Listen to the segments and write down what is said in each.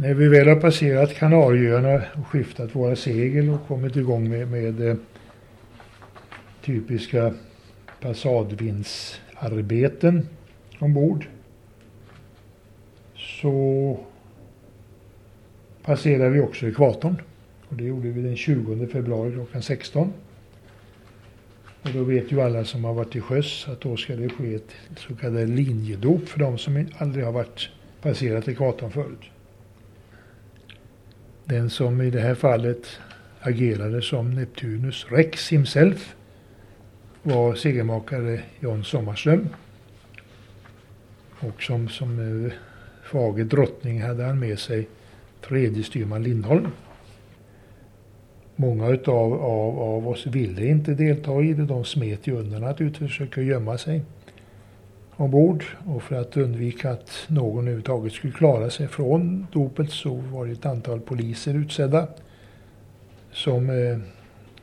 När vi väl har passerat Kanarieöarna och skiftat våra segel och kommit igång med, med eh, typiska passadvindsarbeten ombord så passerade vi också ekvatorn. Och det gjorde vi den 20 februari klockan 16. Och då vet ju alla som har varit till sjöss att då ska det ske ett så kallat linjedop för de som aldrig har varit passerat ekvatorn förut. Den som i det här fallet agerade som Neptunus Rex himself var segermakare John Sommarström. Och som, som eh, fager drottning hade han med sig tredje styrman Lindholm. Många utav, av, av oss ville inte delta i det. De smet ju undan att försöka gömma sig ombord. Och för att undvika att någon överhuvudtaget skulle klara sig från dopet så var det ett antal poliser utsedda som eh,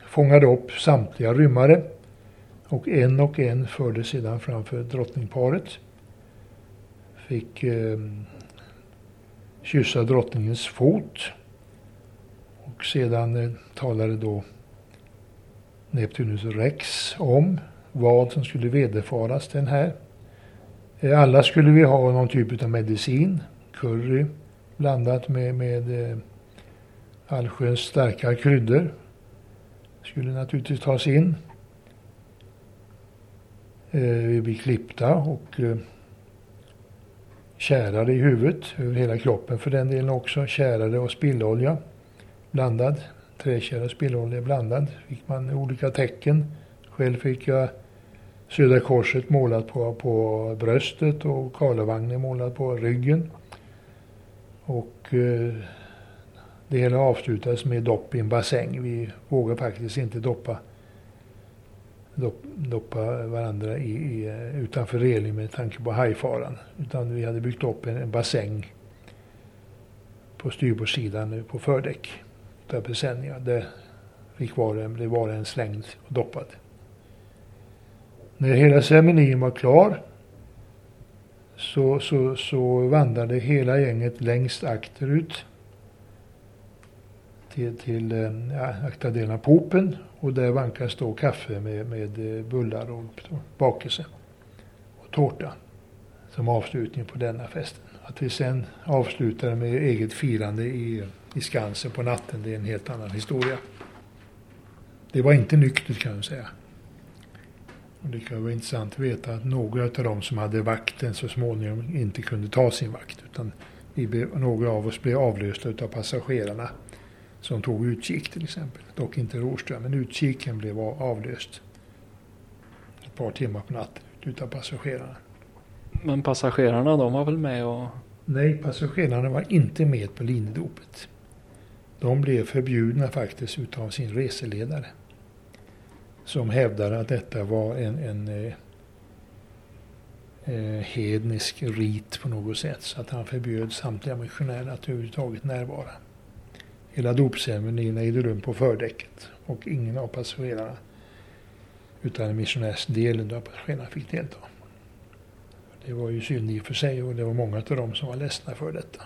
fångade upp samtliga rymmare. Och en och en förde sedan framför drottningparet. Fick eh, kyssa drottningens fot. Och sedan eh, talade då Neptunus Rex om vad som skulle vederfaras den här. Eh, alla skulle vi ha någon typ av medicin, curry blandat med, med eh, allsköns starka kryddor. Skulle naturligtvis tas in. Eh, vi blir klippta och kärade i huvudet, över hela kroppen för den delen också. Kärade och spillolja blandad. Trätjära och spillolja blandad. Fick man olika tecken. Själv fick jag Södra Korset målat på, på bröstet och Karlavagnen målat på ryggen. Och eh, det hela avslutades med dopp i en bassäng. Vi vågade faktiskt inte doppa, dopp, doppa varandra i, i, utanför reling med tanke på hajfaran. Utan vi hade byggt upp en, en bassäng på styrbordssidan på fördäck Där Där fick var en, blev var en slängd och doppad. När hela ceremonin var klar så, så, så vandrade hela gänget längst akterut till, till eh, ja, aktardelen av popen och där vankas då kaffe med, med eh, bullar och bakelse och tårta som avslutning på denna festen. Att vi sen avslutade med eget firande i, i Skansen på natten, det är en helt annan historia. Det var inte nyktert kan jag säga. Och det kan vara intressant att veta att några av dem som hade vakten så småningom inte kunde ta sin vakt. Utan vi några av oss blev avlösta av passagerarna som tog utkik till exempel. Dock inte Rorström, men utkiken blev avlöst ett par timmar på natten utav passagerarna. Men passagerarna de var väl med och... Nej, passagerarna var inte med på linjedopet. De blev förbjudna faktiskt utav sin reseledare som hävdade att detta var en, en eh, eh, hednisk rit på något sätt. Så att han förbjöd samtliga missionärer att överhuvudtaget närvara. Hela dopceremonin ägde rum på fördäcket och ingen av passagerarna utan missionärsdelen av passagerarna fick delta. Det var ju synd i och för sig och det var många av dem som var ledsna för detta.